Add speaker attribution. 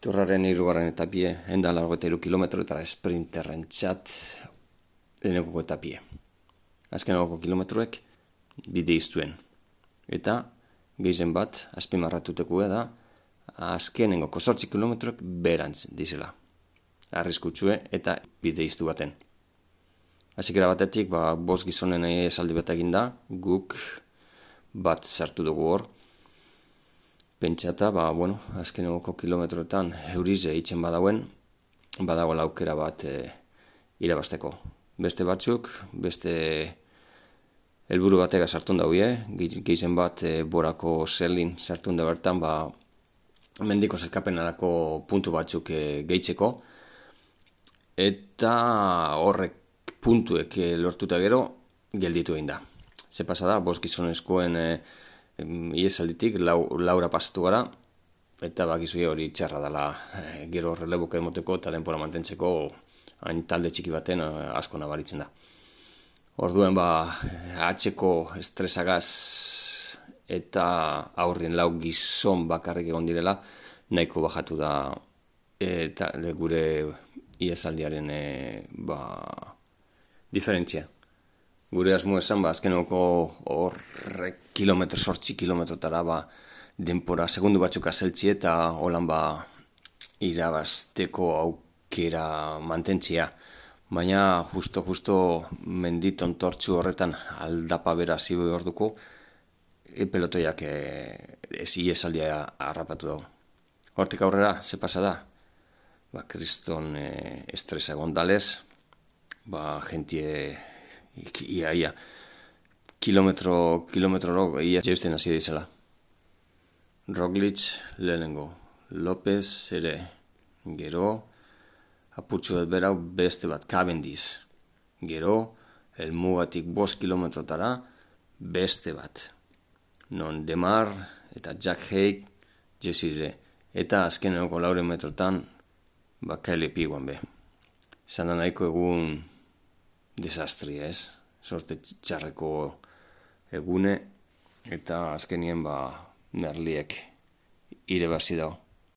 Speaker 1: Turraren irugarren etapie, enda largo eta kilometro eta esprinterren txat denekoko etapie. Azken kilometroek bide iztuen. Eta geizen bat, azpimarratuteko da, azkenengo kosortzi kilometroek berantz dizela. Arriskutsue eta bide iztu baten. Azikera batetik, ba, bos gizonen esaldi bat da, guk bat sartu dugu hor, pentsata, ba, bueno, azken egoko kilometroetan eurize itzen badauen, badago laukera bat e, irabasteko. Beste batzuk, beste helburu batega sartun dauie, gehizen bat e, borako zelin sartun da bertan, ba, mendiko zelkapenarako puntu batzuk e, gehitzeko, eta horrek puntuek e, lortuta gero, gelditu egin da. Ze pasada, boskizonezkoen e, iesalditik lau, laura pasatu gara, eta bakizu hori txarra dela e, gero releboka emoteko eta denpora mantentzeko hain talde txiki baten e, asko nabaritzen da. Orduen ba, atxeko estresagaz eta aurrien lau gizon bakarrik egon direla, nahiko bajatu da eta gure iesaldiaren e, ba, diferentzia gure asmo esan, ba, azkenoko horrek kilometro, sortzi kilometrotara, ba, denpora, segundu batzuk azeltzi eta holan ba, irabazteko aukera mantentzia. Baina, justo, justo, menditon tortzu horretan aldapa bera zibu orduko, e pelotoiak e, ez iesaldia harrapatu dago. Hortik aurrera, ze pasa da? Ba, kriston e, estresa gondalez, ba, jentie ia, ia, kilometro, kilometro rog, ia jeusten hasi dizela. Roglic lehenengo, Lopez ere, gero, apurtxu bat berau beste bat, Cavendish. Gero, elmugatik bost kilometrotara, beste bat. Non Demar eta Jack Haig jesire. Eta azkenenoko laure metrotan, bakaile piguan be. Zandan nahiko egun desastri ez, sorte txarreko egune, eta azkenien ba merliek ire dago.